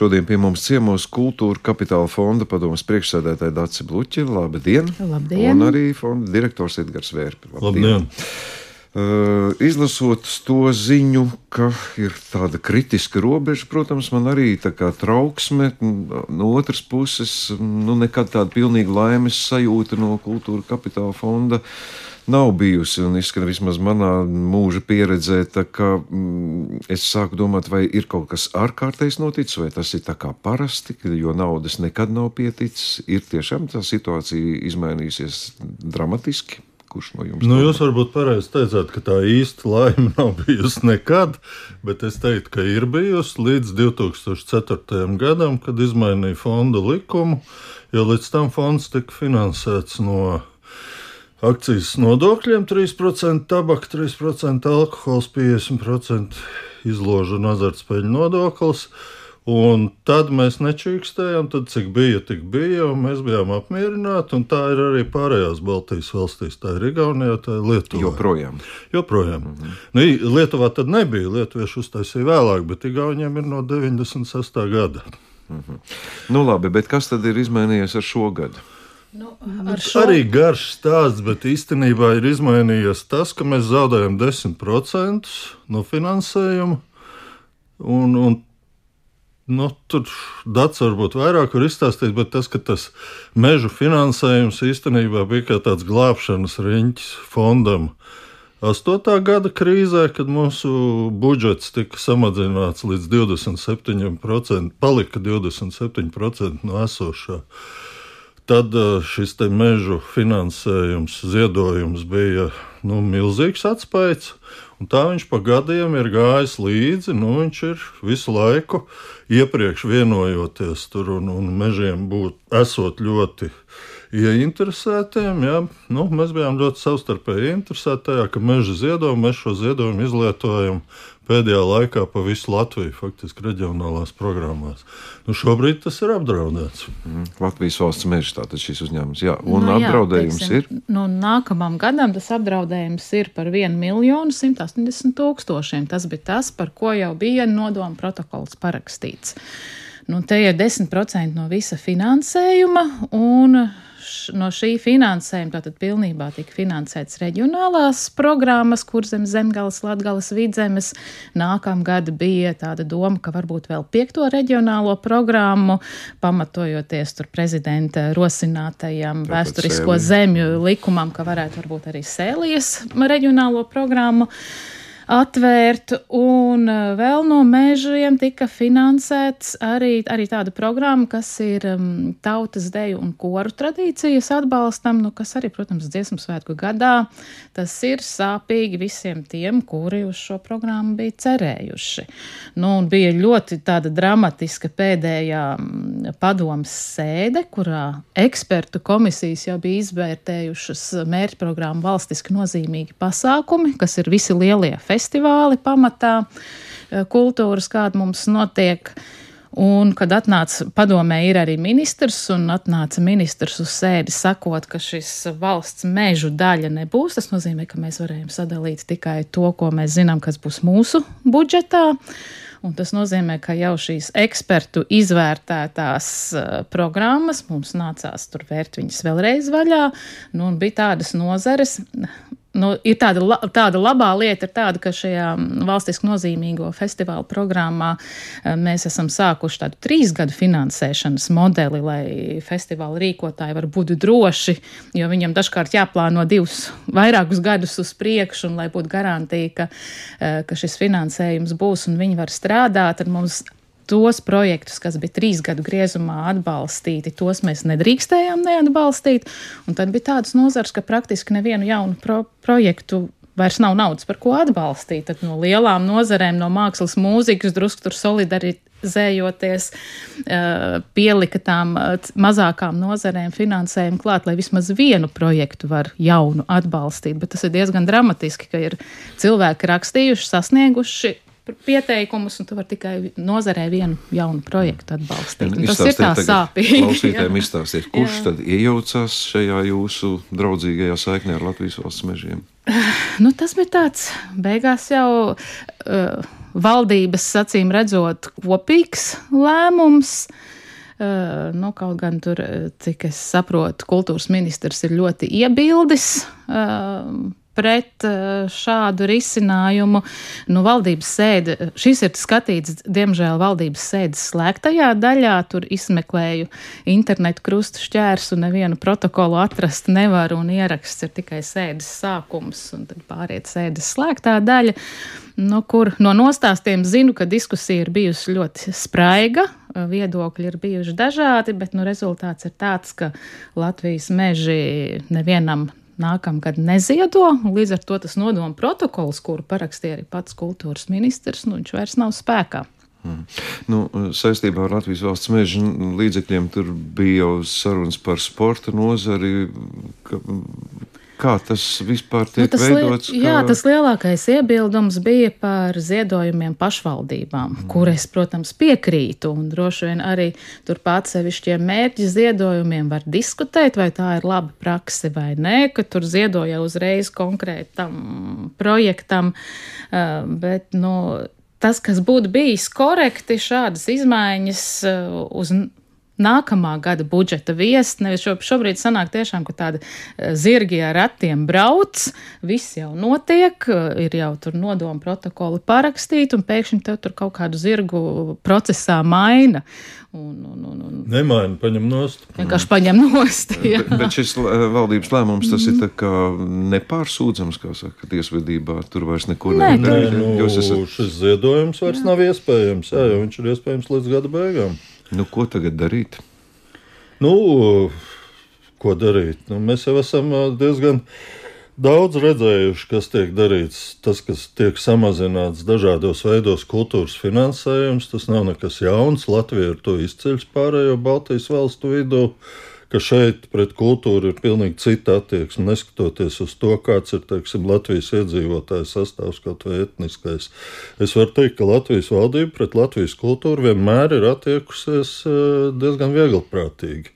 Šodien pie mums ciemos kultūra kapitāla fonda padomas priekšsēdētāja Dācis Bluķa. Labdien! Labdien! Un arī fonda direktors Edgars Vērpi. Labdien! Uh, izlasot to ziņu, ka ir tāda kritiska robeža, protams, man arī tā kā trauksme. No otras puses, nu, nekad tāda pilnīga laimes sajūta no kultūra kapitāla fonda nav bijusi. Un izskan vismaz manā mūža pieredzē, ka mm, es sāku domāt, vai ir kaut kas ārkārtējs noticis, vai tas ir tā kā parasti, jo naudas nekad nav pieticis. Ir tiešām tā situācija izmainījusies dramatiski. Kurš no jums? Nu, jūs varbūt pareizi teicāt, ka tā īsta laime nav bijusi nekad, bet es teiktu, ka ir bijusi līdz 2004. gadam, kad izmainīja fonda likumu, jo līdz tam fonds tika finansēts no akcijas nodokļiem 3%, tabaka 3%, alkohols 50%, izložu un azartspēļu nodoklis. Un tad mēs nečīkstējām, tad cik bija, tik bija, un mēs bijām apmierināti. Tā ir arī pārējās Baltijas valstīs. Tā ir Igaunijā, tā ir Lietuvā. Joprojām. Joprojām. Mm -hmm. nu, Lietuvā tad nebija. Lietuvieši uztaisīja vēlāk, bet Igauniem ir no 96. gada. Mm -hmm. Nu, labi, bet kas tad ir izmainījies ar šo gadu? Nu, šo... Arī garš stāsts, bet īstenībā ir izmainījies tas, ka mēs zaudējam 10% no finansējuma. Un, un Nu, tur dats varbūt vairāk var izstāstīt, bet tas, ka tas meža finansējums īstenībā bija kā tāds glābšanas riņķis fondam. 8. gada krīzē, kad mūsu budžets tika samazināts līdz 27%, palika 27% no esošā. Tad eh, šis mežu finansējums, ziedojums bija nu, milzīgs atspējs. Un tā viņš pa gadiem ir gājis līdzi. Nu, viņš ir visu laiku iepriekš vienojoties tur un, un mežiem būt, esot ļoti ieinteresētiem. Ja? Nu, mēs bijām ļoti savstarpēji interesēti tajā, ka meža ziedojumu, mēs šo ziedojumu izlietojam pēdējā laikā pa visu Latviju, faktiski reģionālās programmās. Nu, šobrīd tas ir apdraudēts. Mm, Latvijas valsts meža tātad šis uzņēmums. Jā, un nu, apdraudējums jā, teiksim, ir? Nu, nākamam gadam tas apdraudējums ir par 1 miljonu 180 tūkstošiem. Tas bija tas, par ko jau bija nodoma protokols parakstīts. Nu, te ir 10% no visa finansējuma, un no šī finansējuma tātad pilnībā tika finansētas reģionālās programmas, kur zem zemgales, latgales, vidzemes. Nākamgad bija tāda doma, ka varbūt vēl piekto reģionālo programmu, pamatojoties tur prezidenta rosinātajam Tāpat vēsturisko sēli. zemju likumam, ka varētu varbūt arī sēlies reģionālo programmu. Atvērt, un eh, vēl no mežiem tika finansēts arī, arī tāda programma, kas ir um, tautas deju un koru tradīcijas atbalstam, nu, kas arī, protams, dziesmu svētku gadā, tas ir sāpīgi visiem tiem, kuri uz šo programmu bija cerējuši. Nu, un bija ļoti tāda dramatiska pēdējā mm, padomas sēde, kurā ekspertu komisijas jau bija izvērtējušas mērķprogrammu valstiski nozīmīgi pasākumi, kas ir visi lielie festivāli festivāli pamatā, eh, kultūras, kāda mums notiek. Un, kad atnāca padomē, ir arī ministrs, un atnāca ministrs uz sēdi sakot, ka šis valsts mežu daļa nebūs. Tas nozīmē, ka mēs varējām sadalīt tikai to, ko mēs zinām, kas būs mūsu budžetā. Un tas nozīmē, ka jau šīs ekspertu izvērtētās uh, programmas mums nācās tur vērt viņas vēlreiz vaļā. Nu, bija tādas nozares, Nu, ir tāda, tāda labā lieta, tāda, ka šajā valstiski nozīmīgo festivālu programmā eh, mēs esam sākuši tādu trīs gadu finansēšanas modeli, lai festivāla rīkotāji var būt droši, jo viņam dažkārt jāplāno divus, vairākus gadus uz priekšu, un lai būtu garantija, ka, eh, ka šis finansējums būs un viņi var strādāt, tad mums tos projektus, kas bija trīs gadu griezumā atbalstīti, tos mēs nedrīkstējām neatbalstīt. Un tad bija tādas nozars, ka praktiski nevienu jaunu pro projektu vairs nav naudas, par ko atbalstīt. Tad no lielām nozarēm, no mākslas, mūzikas, drusku tur solidarizējoties, pielika tām mazākām nozarēm finansējumu klāt, lai vismaz vienu projektu var jaunu atbalstīt. Bet tas ir diezgan dramatiski, ka ir cilvēki rakstījuši, sasnieguši pieteikumus, un tu vari tikai nozarē vienu jaunu projektu atbalstīt. Tas ir tā sāpīgi. Klausītājiem izstāstiet, kurš jā. tad iejaucās šajā jūsu draudzīgajā saiknē ar Latvijas valsts mežiem? Nu, tas bija tāds, beigās jau. Uh, valdības acīm redzot kopīgs lēmums. Uh, nu, kaut gan tur, cik es saprotu, kultūras ministrs ir ļoti iebildis uh, pret eh, šādu risinājumu. Nu, valdības sēde, šis ir skatīts, diemžēl, valdības sēdes slēgtajā daļā. Tur izmeklēju internetu krustu šķērsu, nevienu protokolu atrast nevaru, un ieraksts ir tikai sēdes sākums, un tad pāriet sēdes slēgtā daļa. Nu, kur no nostāstiem zinu, ka diskusija ir bijusi ļoti spraiga, viedokļi ir bijuši dažādi, bet nu, rezultāts ir tāds, ka Latvijas meži nevienam nākamgad neziedo. Līdz ar to tas nodoma protokols, kuru parakstīja arī pats kultūras ministrs, nu, viņš vairs nav spēkā. Hmm. Nu, saistībā ar Latvijas valsts meža līdzekļiem tur bija jau sarunas par sporta nozari. Ka, Kā tas vispār tiek nu, tas veidots? Kā... Jā, tas lielākais iebildums bija par ziedojumiem pašvaldībām, mm. kur es, protams, piekrītu. Un droši vien arī turpat sevišķiem mērķi ziedojumiem var diskutēt, vai tā ir laba prakse vai nē, ka tur ziedoja uzreiz konkrētam projektam. Uh, bet, nu, tas, kas būtu bijis korekti, šādas izmaiņas uh, uz nākamā gada budžeta viest. Nevis šo, šobrīd sanāk tiešām, ka tādi e, zirgi ar ratiem brauc, viss jau notiek, e, ir jau tur nodoma protokoli parakstīti, un pēkšņi tev tur kaut kādu zirgu procesā maina. Un, un, un, un. Nemaina, paņem nost. Vienkārši paņem nost. Jā. Bet, bet šis valdības lēmums, tas ir nepārsūdzams, kā saka, tiesvedībā. Tur vairs neko Nē, nevar. Nu, esat... Šis ziedojums vairs jā. nav iespējams, jā, jo viņš ir iespējams līdz gada beigām. Nu, ko tagad darīt? Nu, ko darīt? Nu, mēs jau esam diezgan daudz redzējuši, kas tiek darīts. Tas, kas tiek samazināts dažādos veidos, kultūras finansējums, tas nav nekas jauns. Latvija ir to izceļš pārējo Baltijas valstu vidū. Uh, ka šeit pret kultūru ir pilnīgi cita attieksme, neskatoties uz to, kāds ir teiksim, Latvijas iedzīvotāju sastāvs, kaut vai etniskais. Es varu teikt, ka Latvijas valdība pret Latvijas kultūru vienmēr ir attiekusies eh, diezgan viegliprātīgi.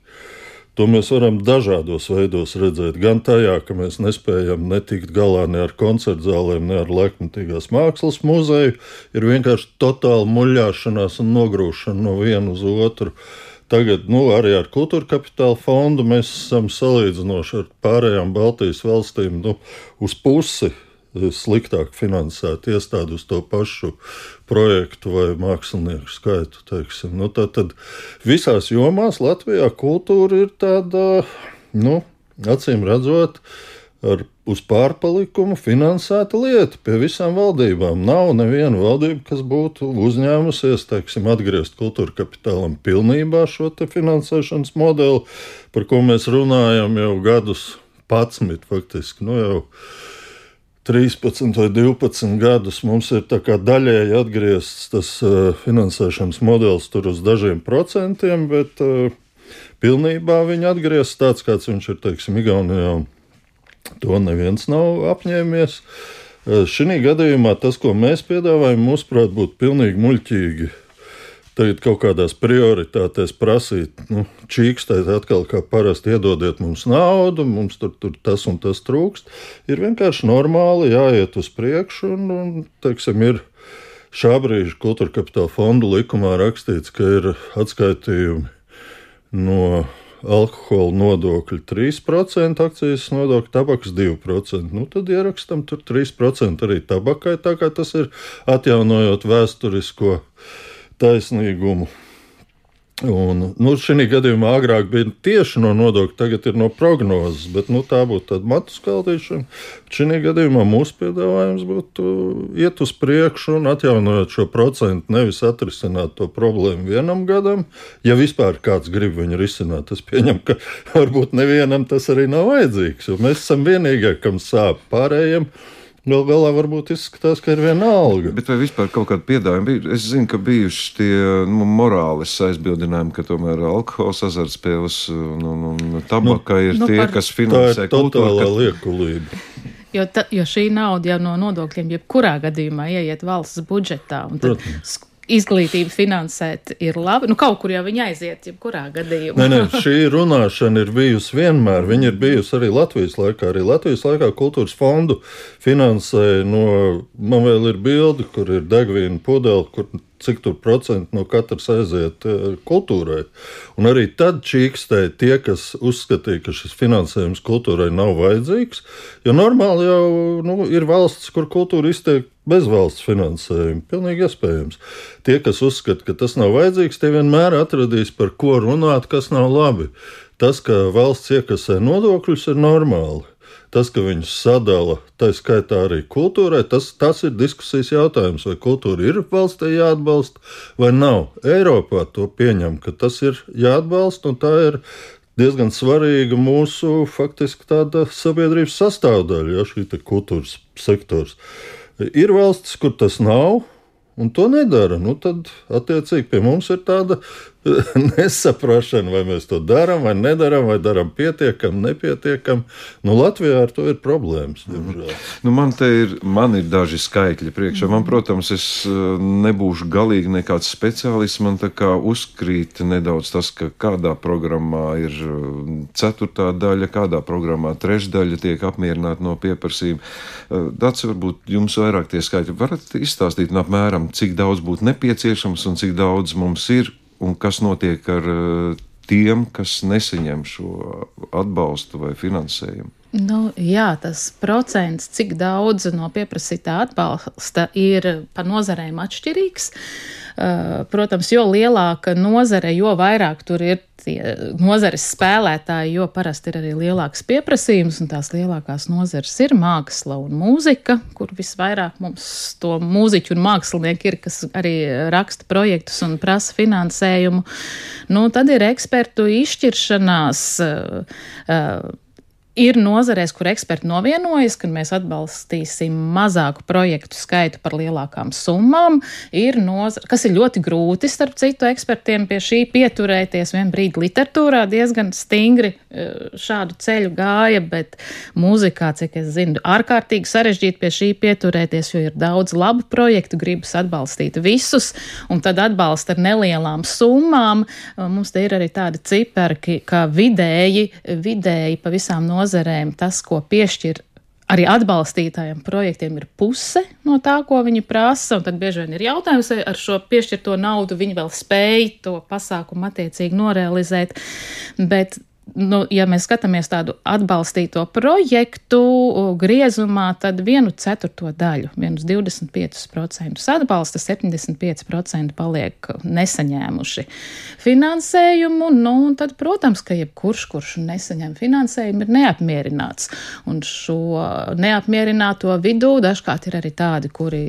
To mēs varam dažādos veidos redzēt. Gan tajā, ka mēs nespējam netikt galā ne ar koncertu zālēm, ne ar laikmatīgās mākslas muzeju, ir vienkārši totāla muļāšanās un nogrūšana no viena uz otru. Uh, Tagad nu, arī ar kultūra kapitāla fondu mēs esam salīdzinoši ar pārējām Baltijas valstīm nu, uz pusi sliktāk finansēt iestādi uz to pašu projektu vai mākslinieku skaitu. Teiksim. Nu, tā tad visās jomās Latvijā kultūra ir tāda, nu, acīm redzot, ar uz pārpalikumu finansēta lieta pie visām valdībām. Nav neviena valdība, kas būtu uzņēmusies, teiksim, atgriezt kultūra kapitālam pilnībā šo finansēšanas modeli, par ko mēs runājam jau gadus, 11 faktiski. Nu, jau 13 vai 12 gadus mums ir daļēji atgriezts tas uh, finansēšanas modelis tur uz dažiem procentiem, bet uh, pilnībā viņa atgriezts tāds, kāds viņš ir, teiksim, Igaunijā To neviens nav apņēmies. Eh, Šī gadījumā tas, ko mēs piedāvājam, mūsuprāt, būtu pilnīgi muļķīgi. Tagad kaut kādās prioritātēs prasīt, nu, čīkstēt atkal, kā parasti, iedodiet mums naudu, mums tur, tur tas un tas trūkst. Ir vienkārši normāli jāiet uz priekšu, un, un teiksim, ir šā brīža kultūra kapitāla fondu likumā rakstīts, ka ir atskaitījumi no alkohola nodokļi 3%, akcijas nodokļi, tabakas 2%. Nu, tad ierakstam tur 3% arī tabakai, tā kā tas ir atjaunojot vēsturisko taisnīgumu. Un, nu, šī gadījumā agrāk bija tieši no nodokļa, tagad ir no prognozes, bet nu, tā būtu tāda matu skaldīšana. Šī gadījumā mūsu piedāvājums būtu iet uz priekšu un atjaunot šo procentu, nevis atrisināt to problēmu vienam gadam. Ja vispār kāds grib viņu risināt, es pieņemu, ka varbūt nevienam tas arī nav vajadzīgs, jo mēs esam vienīgie, kam sāp pārējiem. Galu galā varbūt izskatās, ka ir viena alga. Bet vai vispār kaut kāda piedāvājuma bija? Es zinu, ka bijuši tie nu, morāles aizbildinājumi, ka tomēr alkohols, azartspēles un, un, un tabaka nu, ir nu, tie, par... kas finansē kultūru. Tā ir liekulība. Jo, ta, jo šī nauda jau no nodokļiem, jebkurā gadījumā ieiet valsts budžetā. Tad, izglītību finansēt ir labi. Nu, kaut kur jau viņi aiziet, jebkurā gadījumā. nē, nē, šī runāšana ir bijusi vienmēr. Viņa ir bijusi arī Latvijas laikā. Arī Latvijas laikā kultūras fondu finansēja no, man vēl ir bildi, kur ir degvīna pudele, kur cik tur procentu no katras aiziet eh, kultūrai. Un arī tad čīkstēja tie, kas uzskatīja, ka šis finansējums kultūrai nav vajadzīgs. Jo normāli jau nu, ir valsts, kur kultūra iztiek bez valsts finansējuma. Pilnīgi iespējams. Tie, kas uzskata, ka tas nav vajadzīgs, tie vienmēr atradīs par ko runāt, kas nav labi. Tas, ka valsts iekasē nodokļus, ir normāli tas, ka viņus sadala, tā skaitā arī kultūrai, tas, tas ir diskusijas jautājums, vai kultūra ir valstī jāatbalsta vai nav. Eiropā to pieņem, ka tas ir jāatbalsta, un tā ir diezgan svarīga mūsu faktiski tāda sabiedrības sastāvdaļa, ja šī kultūras sektors. Ir valstis, kur tas nav, un to nedara. Nu, tad, attiecīgi, pie mums ir tāda nesaprašana, vai mēs to darām vai nedarām, vai darām pietiekami, nepietiekami. Nu, Latvijā ar to ir problēmas. Diemžēl. Nu, man te ir, man ir daži skaitļi priekšā. Man, protams, es eh, nebūšu galīgi nekāds speciālists. Man tā kā uzkrīt nedaudz tas, ka kādā programmā ir eh, ceturtā daļa, kādā programmā trešdaļa tiek apmierināta no pieprasījuma. Eh, Dats varbūt jums vairāk tie skaitļi. Varat izstāstīt apmēram, cik daudz būtu nepieciešams un cik daudz mums ir un kas notiek ar eh, tiem, kas nesaņem šo atbalstu vai finansējumu? Nu, jā, tas procents, cik daudz no pieprasītā atbalsta ir pa nozarēm atšķirīgs. Uh, Eh, protams, jo lielāka nozare, jo vairāk tur ir tie nozares spēlētāji, jo parasti ir arī lielāks pieprasījums, un tās lielākās nozares ir māksla un mūzika, kur visvairāk mums to mūziķu un mākslinieku ir, kas arī raksta projektus un prasa finansējumu. Nu, tad ir ekspertu izšķiršanās. Uh, Ir nozarēs, kur eksperti novienojas, ka mēs atbalstīsim mazāku projektu skaitu par lielākām summām. Ir nozare, kas ir ļoti grūti, starp citu, ekspertiem pie šī pieturēties. Vien brīdi literatūrā diezgan stingri e, šādu ceļu gāja, bet mūzikā, cik es zinu, ārkārtīgi sarežģīti pie šī pieturēties, jo ir daudz labu projektu, gribas atbalstīt visus, un tad atbalsta ar nelielām summām. E, mums te ir arī tādi cipari, ka vidēji, vidēji pa visām nozarēm nozarēm tas, ko piešķir arī atbalstītājiem projektiem ir puse no tā, ko viņi prasa. Tad bieži vien ir jautājums, vai ar šo piešķirto naudu viņi vēl spēj to pasākumu attiecīgi norealizēt. Bet nu, ja mēs skatāmies tādu atbalstīto projektu griezumā, tad vienu ceturto daļu, vienus 25% atbalsta, 75% paliek nesaņēmuši finansējumu. Nu, tad, protams, ka jebkurš, kurš nesaņem finansējumu, ir neapmierināts. Un šo neapmierināto vidū dažkārt ir arī tādi, kuri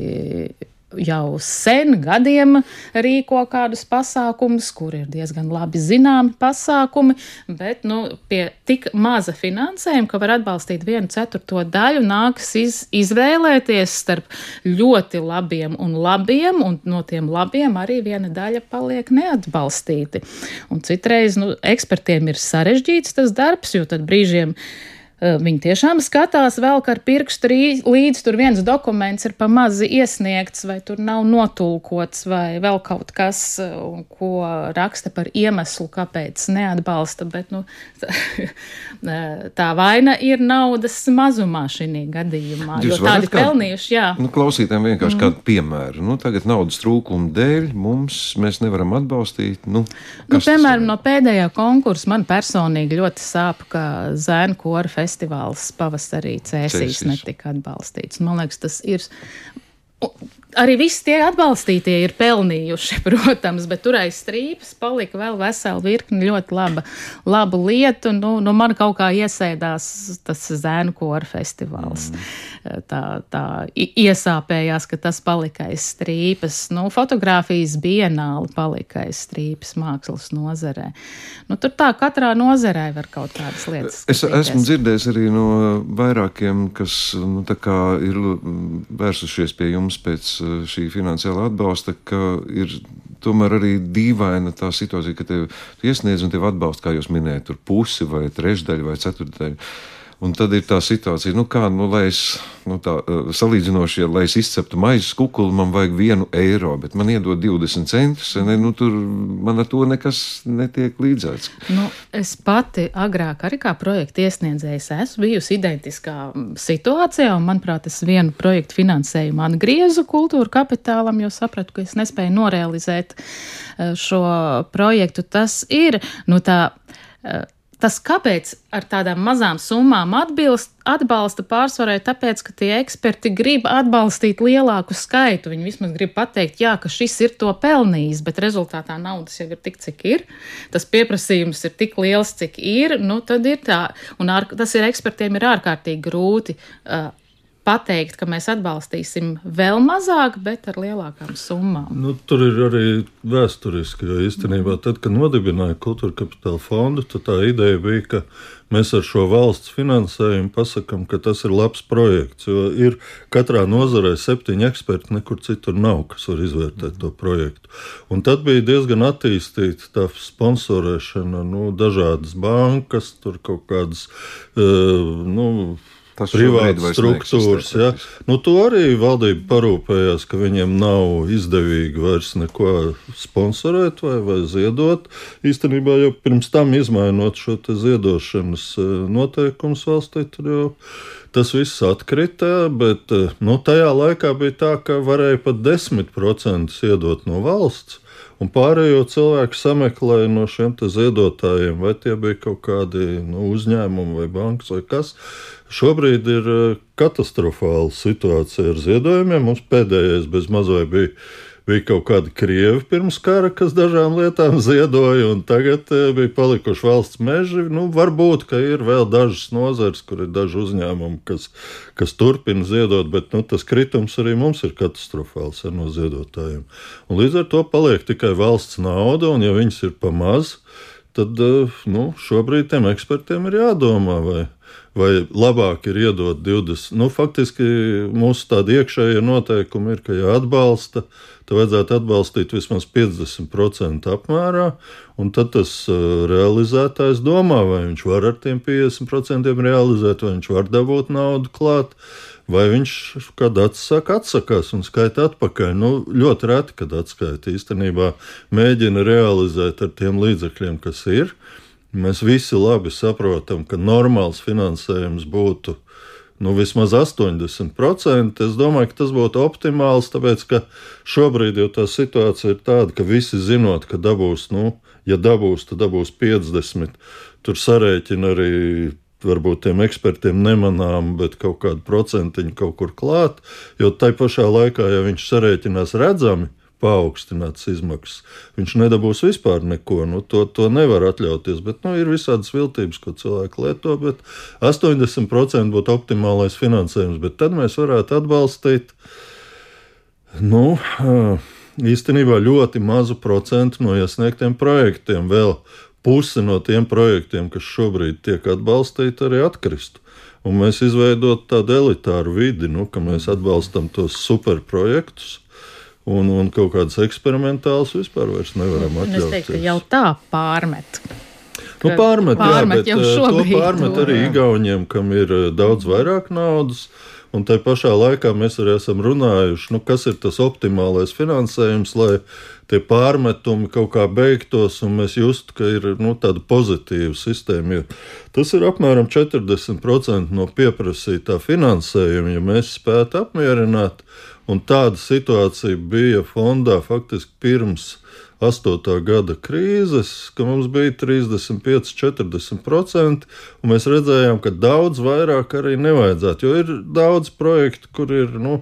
jau sen gadiem rīko kādus pasākumus, kur ir diezgan labi zināmi pasākumi, bet nu, pie tik maza finansējuma, ka var atbalstīt vienu ceturto daļu, nāks iz, izvēlēties starp ļoti labiem un labiem, un no tiem labiem arī viena daļa paliek neatbalstīti. Un citreiz nu, ekspertiem ir sarežģīts tas darbs, jo tad brīžiem Eh, viņi tiešām skatās, vēl kā ar pirkstu līdzi tur viens dokuments ir pa mazi iesniegts, vai tur nav notulkots, vai vēl kaut kas, ko raksta par iemeslu, kāpēc neatbalsta. Bet nu, tā vaina ir naudas mazumā šī gadījumā. Jūs jo tādi kā, pelnījuši, jā. Nu, klausītājiem vienkārši mm. kādu piemēru. Nu, tagad naudas trūkuma dēļ mums mēs nevaram atbalstīt. Nu, nu, piemēram, no pēdējā konkursa man personīgi ļoti sāp, ka Zēnu festivālā festivāls pavasarī cēsīs netika atbalstīts. Man liekas, tas ir arī visi tie atbalstītie ir pelnījuši, protams, bet tur aiz strīpas palika vēl vesela virkni ļoti laba, laba lieta. Nu, nu man kaut kā iesēdās tas zēnu kora festivāls. Mm. Tā, tā iesāpējās, ka tas palika aiz strīpas. Nu, fotografijas bienāli palika aiz strīpas mākslas nozarē. Nu, tur tā katrā nozarē var kaut kādas lietas. Es skatīties. esmu dzirdējis arī no vairākiem, kas nu, ir vērsušies pie jums pēc šī finansiāla atbalsta, ka ir tomēr arī dīvaina tā situācija, ka tev iesniedz un tev atbalsta, kā jūs minējat, pusi vai trešdaļa vai ceturdaļa. Un tad ir tā situācija, nu kā, nu, lai es, nu tā, eh, salīdzinoši, ja, lai es izceptu maizes kukuli, man vajag vienu eiro, bet man iedod 20 centus, ne, nu tur man ar to nekas netiek līdzēts. Nu, es pati agrāk arī kā projekta iesniedzējs esmu bijusi identiskā situācijā, un, manuprāt, es vienu projektu finansējumu atgriezu kultūra kapitālam, jo sapratu, ka es nespēju norealizēt eh, šo projektu. Tas ir, nu tā, eh, Tas, kāpēc ar tādām mazām summām atbilst, atbalsta pārsvarē, tāpēc, ka tie eksperti grib atbalstīt lielāku skaitu. Viņi vismaz grib pateikt, jā, ka šis ir to pelnījis, bet rezultātā naudas jau ir tik, cik ir. Tas pieprasījums ir tik liels, cik ir. Nu, tad ir tā, un ar, tas ir ekspertiem ir ārkārtīgi grūti. Uh, pateikt, ka mēs atbalstīsim vēl mazāk, bet ar lielākām summām. Nu, tur ir arī vēsturiski, jo īstenībā tad, kad nodibināja kultūra kapitāla fondu, tad tā ideja bija, ka mēs ar šo valsts finansējumu pasakām, ka tas ir labs projekts. Jo ir katrā nozarē septiņi eksperti, nekur citur nav, kas var izvērtēt to projektu. Un tad bija diezgan attīstīta tā sponsorēšana, nu, dažādas bankas, tur kaut kādas. Uh, nu, Tas privātas struktūras. Ja. Nu, to arī valdība parūpējās, ka viņiem nav izdevīgi vairs neko sponsorēt vai, vai ziedot. Īstenībā jau pirms tam izmainot šo ziedošanas e, noteikumus valstī, tur jau tas viss atkrita. Bet e, nu, tajā laikā bija tā, ka varēja pat 10% iedot no valsts. Un pārējo cilvēku sameklēja no šiem ziedotājiem, vai tie bija kaut kādi nu, uzņēmumi vai bankas vai kas. Šobrīd ir eh, katastrofāla situācija ar ziedojumiem. Mums pēdējais bez mazliet bija, bija kaut kādi krievi pirms kara, kas dažām lietām ziedoja, un tagad eh, bija palikuši valsts meži. Nu, varbūt, ka ir vēl dažas nozares, kur ir daži uzņēmumi, kas, kas turpina ziedot, bet nu, tas kritums arī mums ir katastrofāls ar no ziedotājiem. Un līdz ar to paliek tikai valsts nauda, un ja viņas ir pa maz, tad eh, nu, šobrīd tiem ekspertiem ir jādomā, vai vai labāk ir iedot 20. Nu, faktiski mūsu tāda iekšējā noteikuma ir, ka, ja atbalsta, tad vajadzētu atbalstīt vismaz 50% apmērā, un tad tas uh, realizētājs domā, vai viņš var ar tiem 50% realizēt, vai viņš var dabūt naudu klāt. Vai viņš kad atsaka, atsakās un skaita atpakaļ? Nu, ļoti reti, kad atskaita īstenībā mēģina realizēt ar tiem līdzekļiem, kas ir. Uh, Mēs visi labi saprotam, ka normāls finansējums būtu nu, vismaz 80%. Es domāju, ka tas būtu optimāls, tāpēc ka šobrīd jau tā situācija ir tāda, ka visi zinot, ka dabūs, nu, ja dabūs, tad dabūs 50. Tur sarēķina arī varbūt tiem ekspertiem nemanām, bet kaut kādu procentiņu kaut kur klāt. Jo tai pašā laikā, ja viņš sarēķinās redzami, paaugstināts izmaksas. Viņš nedabūs vispār neko. Nu, to, to nevar atļauties. Bet, nu, ir visādas viltības, ko cilvēki lieto. 80% būtu optimālais finansējums. Bet tad mēs varētu atbalstīt nu, īstenībā ļoti mazu procentu no iesniegtiem projektiem. Vēl pusi no tiem projektiem, kas šobrīd tiek atbalstīti, arī atkristu. Un mēs izveidot tādu elitāru vidi, nu, ka mēs atbalstam tos superprojektus un, un kaut kādas eksperimentālas vispār nevaram atļauties. Es teiktu, ka jau tā pārmet. Nu, pārmet, pārmet, jā, bet eh, to pārmet arī Igauniem, kam ir eh, daudz vairāk naudas. Un tā pašā laikā mēs arī esam runājuši, nu, kas ir tas optimālais finansējums, lai tie pārmetumi kaut kā beigtos un mēs justu, ka ir nu, tāda pozitīva sistēma. Jo tas ir apmēram 40% no pieprasītā finansējuma, ja mēs spētu apmierināt Un tāda situācija bija fondā faktiski pirms 8. gada krīzes, ka mums bija 35, 40%, un mēs redzējām, ka daudz vairāk arī nevajadzētu. Jo ir daudz projektu, kur ir nu,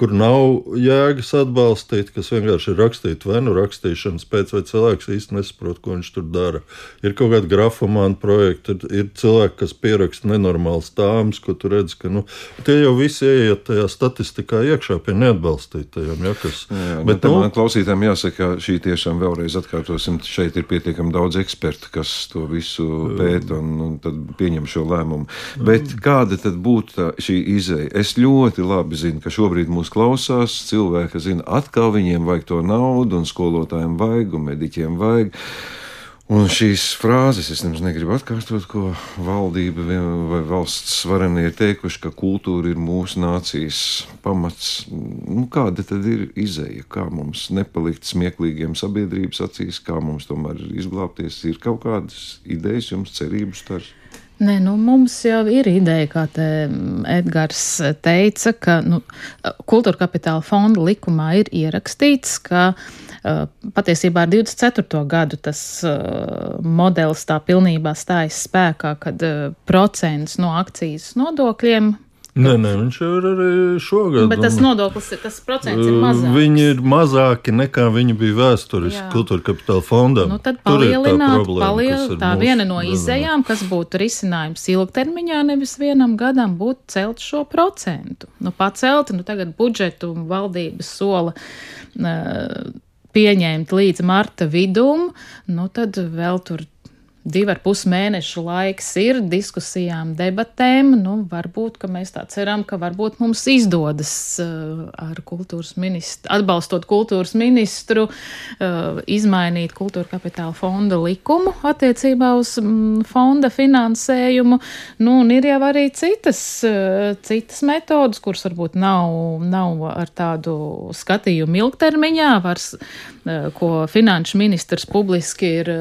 kur nav jēgas atbalstīt, kas vienkārši ir rakstīti vai nu rakstīšanas pēc, vai cilvēks īsti nesaprot, ko viņš tur dara. Ir kaut kāda grafomāna projekta, ir cilvēki, kas pieraksta nenormāls tāmas, ko tu redz, ka nu, tie jau visi ieiet tajā statistikā iekšā pie neatbalstītajiem. Ja, kas, jā, bet, nu, man klausītājiem jāsaka, ka šī tiešām vēlreiz atkārtosim, šeit ir pietiekami daudz ekspertu, kas to visu pēta un, un tad pieņem šo lēmumu. Bet kāda tad būtu šī izeja? Es ļoti labi zinu, ka šobrīd mūs mūs klausās, cilvēki zina, atkal viņiem vajag to naudu, un skolotājiem vajag, un mediķiem vajag. Un šīs frāzes es nemaz negribu atkārtot, ko valdība vai valsts svarenie ir teikuši, ka kultūra ir mūsu nācijas pamats. Nu, kāda tad ir izēja? Kā mums nepalikt smieklīgiem sabiedrības acīs, kā mums tomēr izglābties? Ir kaut kādas idejas, jums cerības tars? Nē, nu, mums jau ir ideja, kā te Edgars teica, ka nu, kultūra kapitāla fonda likumā ir ierakstīts, ka uh, patiesībā ar 24. gadu tas uh, modelis tā pilnībā stājas spēkā, kad uh, procents no akcijas nodokļiem Nē, nē, viņš ir arī šogad. Bet tas nodoklis, tas procents ir mazāks. Viņi ir mazāki nekā viņi bija vēsturiski kultūra kapitāla fondā. Nu, tad palielināt, tā, problēma, paliel, tā viena no izējām, kas būtu risinājums ilgtermiņā, nevis vienam gadam, būtu celt šo procentu. Nu, pacelt, nu tagad budžetu valdības sola. Uh, pieņemt līdz marta vidum, nu tad vēl tur divi ar pus mēnešu laiks ir diskusijām, debatēm. Nu, varbūt mēs tā ceram, ka varbūt mums izdodas uh, ar kultūras ministru, atbalstot kultūras ministru, uh, izmainīt kultūra kapitāla fonda likumu attiecībā uz mm, fonda finansējumu. Nu, un ir jau arī citas, uh, citas metodas, kuras varbūt nav, nav ar tādu skatījumu ilgtermiņā, var, uh, ko finanšu ministrs publiski ir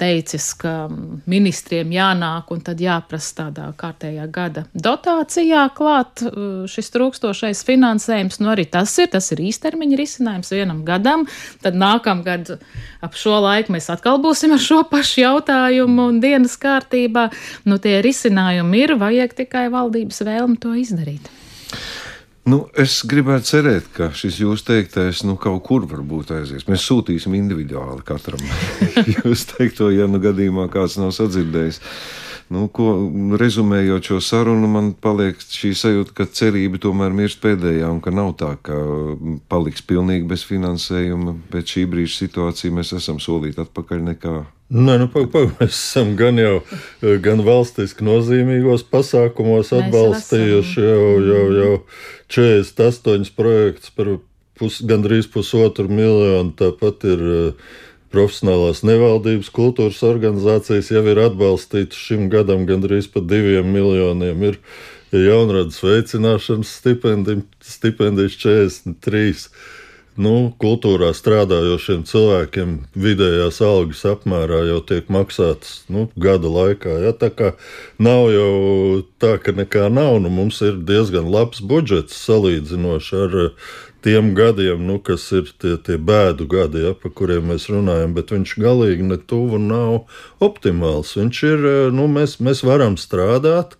teicis ka ministriem jānāk un tad jāprasa tādā kārtējā gada dotācijā klāt uh, šis trūkstošais finansējums. Nu, arī tas ir, tas ir īstermiņa risinājums vienam gadam. Tad nākamgad ap šo laiku mēs atkal būsim ar šo pašu jautājumu un dienas kārtībā. Nu, tie risinājumi ir, vajag tikai valdības vēlmi to izdarīt. Nu, es gribētu cerēt, ka šis jūsu teiktais nu, kaut kur varbūt aizies. Mēs sūtīsim individuāli katram jūs teikto, ja nu gadījumā kāds nav sadzirdējis. Nu, ko, rezumējot šo sarunu, man paliek šī sajūta, ka cerība tomēr mirst pēdējā un ka nav tā, ka paliks pilnīgi bez finansējuma. Pēc šī brīža situācija mēs esam solīti atpakaļ nekā Nē, nu, pag, pag, mēs esam gan jau gan valstiski nozīmīgos pasākumos atbalstījuši jau, jau, jau 48 projektus par pus, gandrīz pusotru miljonu. Tāpat ir profesionālās nevaldības kultūras organizācijas jau ir atbalstītas šim gadam gandrīz par diviem miljoniem. Ir jaunradas veicināšanas stipendijas 43 nu, kultūrā strādājošiem cilvēkiem vidējās algas apmērā jau tiek maksātas nu, gada laikā. Ja? Tā kā nav jau tā, ka nekā nav. Nu, mums ir diezgan labs budžets salīdzinoši ar eh, tiem gadiem, nu, kas ir tie, tie bēdu gadi, ja, par kuriem mēs runājam, bet viņš galīgi ne tuvu nav optimāls. Viņš ir, eh, nu, mēs, mēs varam strādāt,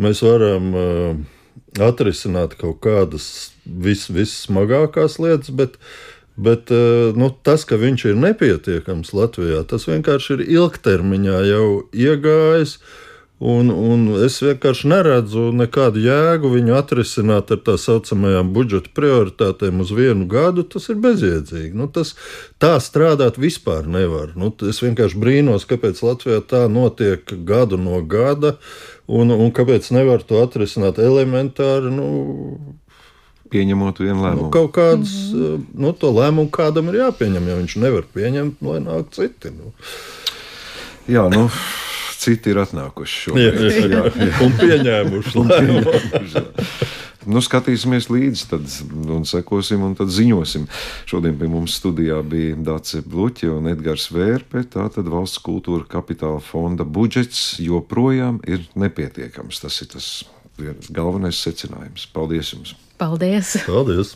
mēs varam uh, atrisināt kaut kādas vis, vissmagākās lietas, bet, bet eh, nu, tas, ka viņš ir nepietiekams Latvijā, tas vienkārši ir ilgtermiņā jau iegājis. Un, un es vienkārši neredzu nekādu jēgu viņu atrisināt ar tā saucamajām budžeta prioritātēm uz vienu gadu. Tas ir bezjēdzīgi. Nu, tas, tā strādāt vispār nevar. Nu, es vienkārši brīnos, kāpēc Latvijā tā notiek gadu no gada. Un, un kāpēc nevar to atrisināt elementāri? Nu, pieņemot vienu lēmumu. Nu, kaut kāds mm -hmm. nu, to lēmumu kādam ir jāpieņem, ja viņš nevar pieņemt, lai nāk citi. Nu. Jā, nu. Citi ir atnākuši šodien. Jā, jā, jā. un pieņēmuši lēmumu. nu, skatīsimies līdzi, tad un sekosim un tad ziņosim. Šodien pie mums studijā bija Dācis Bluķi un Edgars Vērpe. Tātad valsts kultūra kapitāla fonda budžets joprojām ir nepietiekams. Tas ir tas galvenais secinājums. Paldies jums! Paldies! Paldies.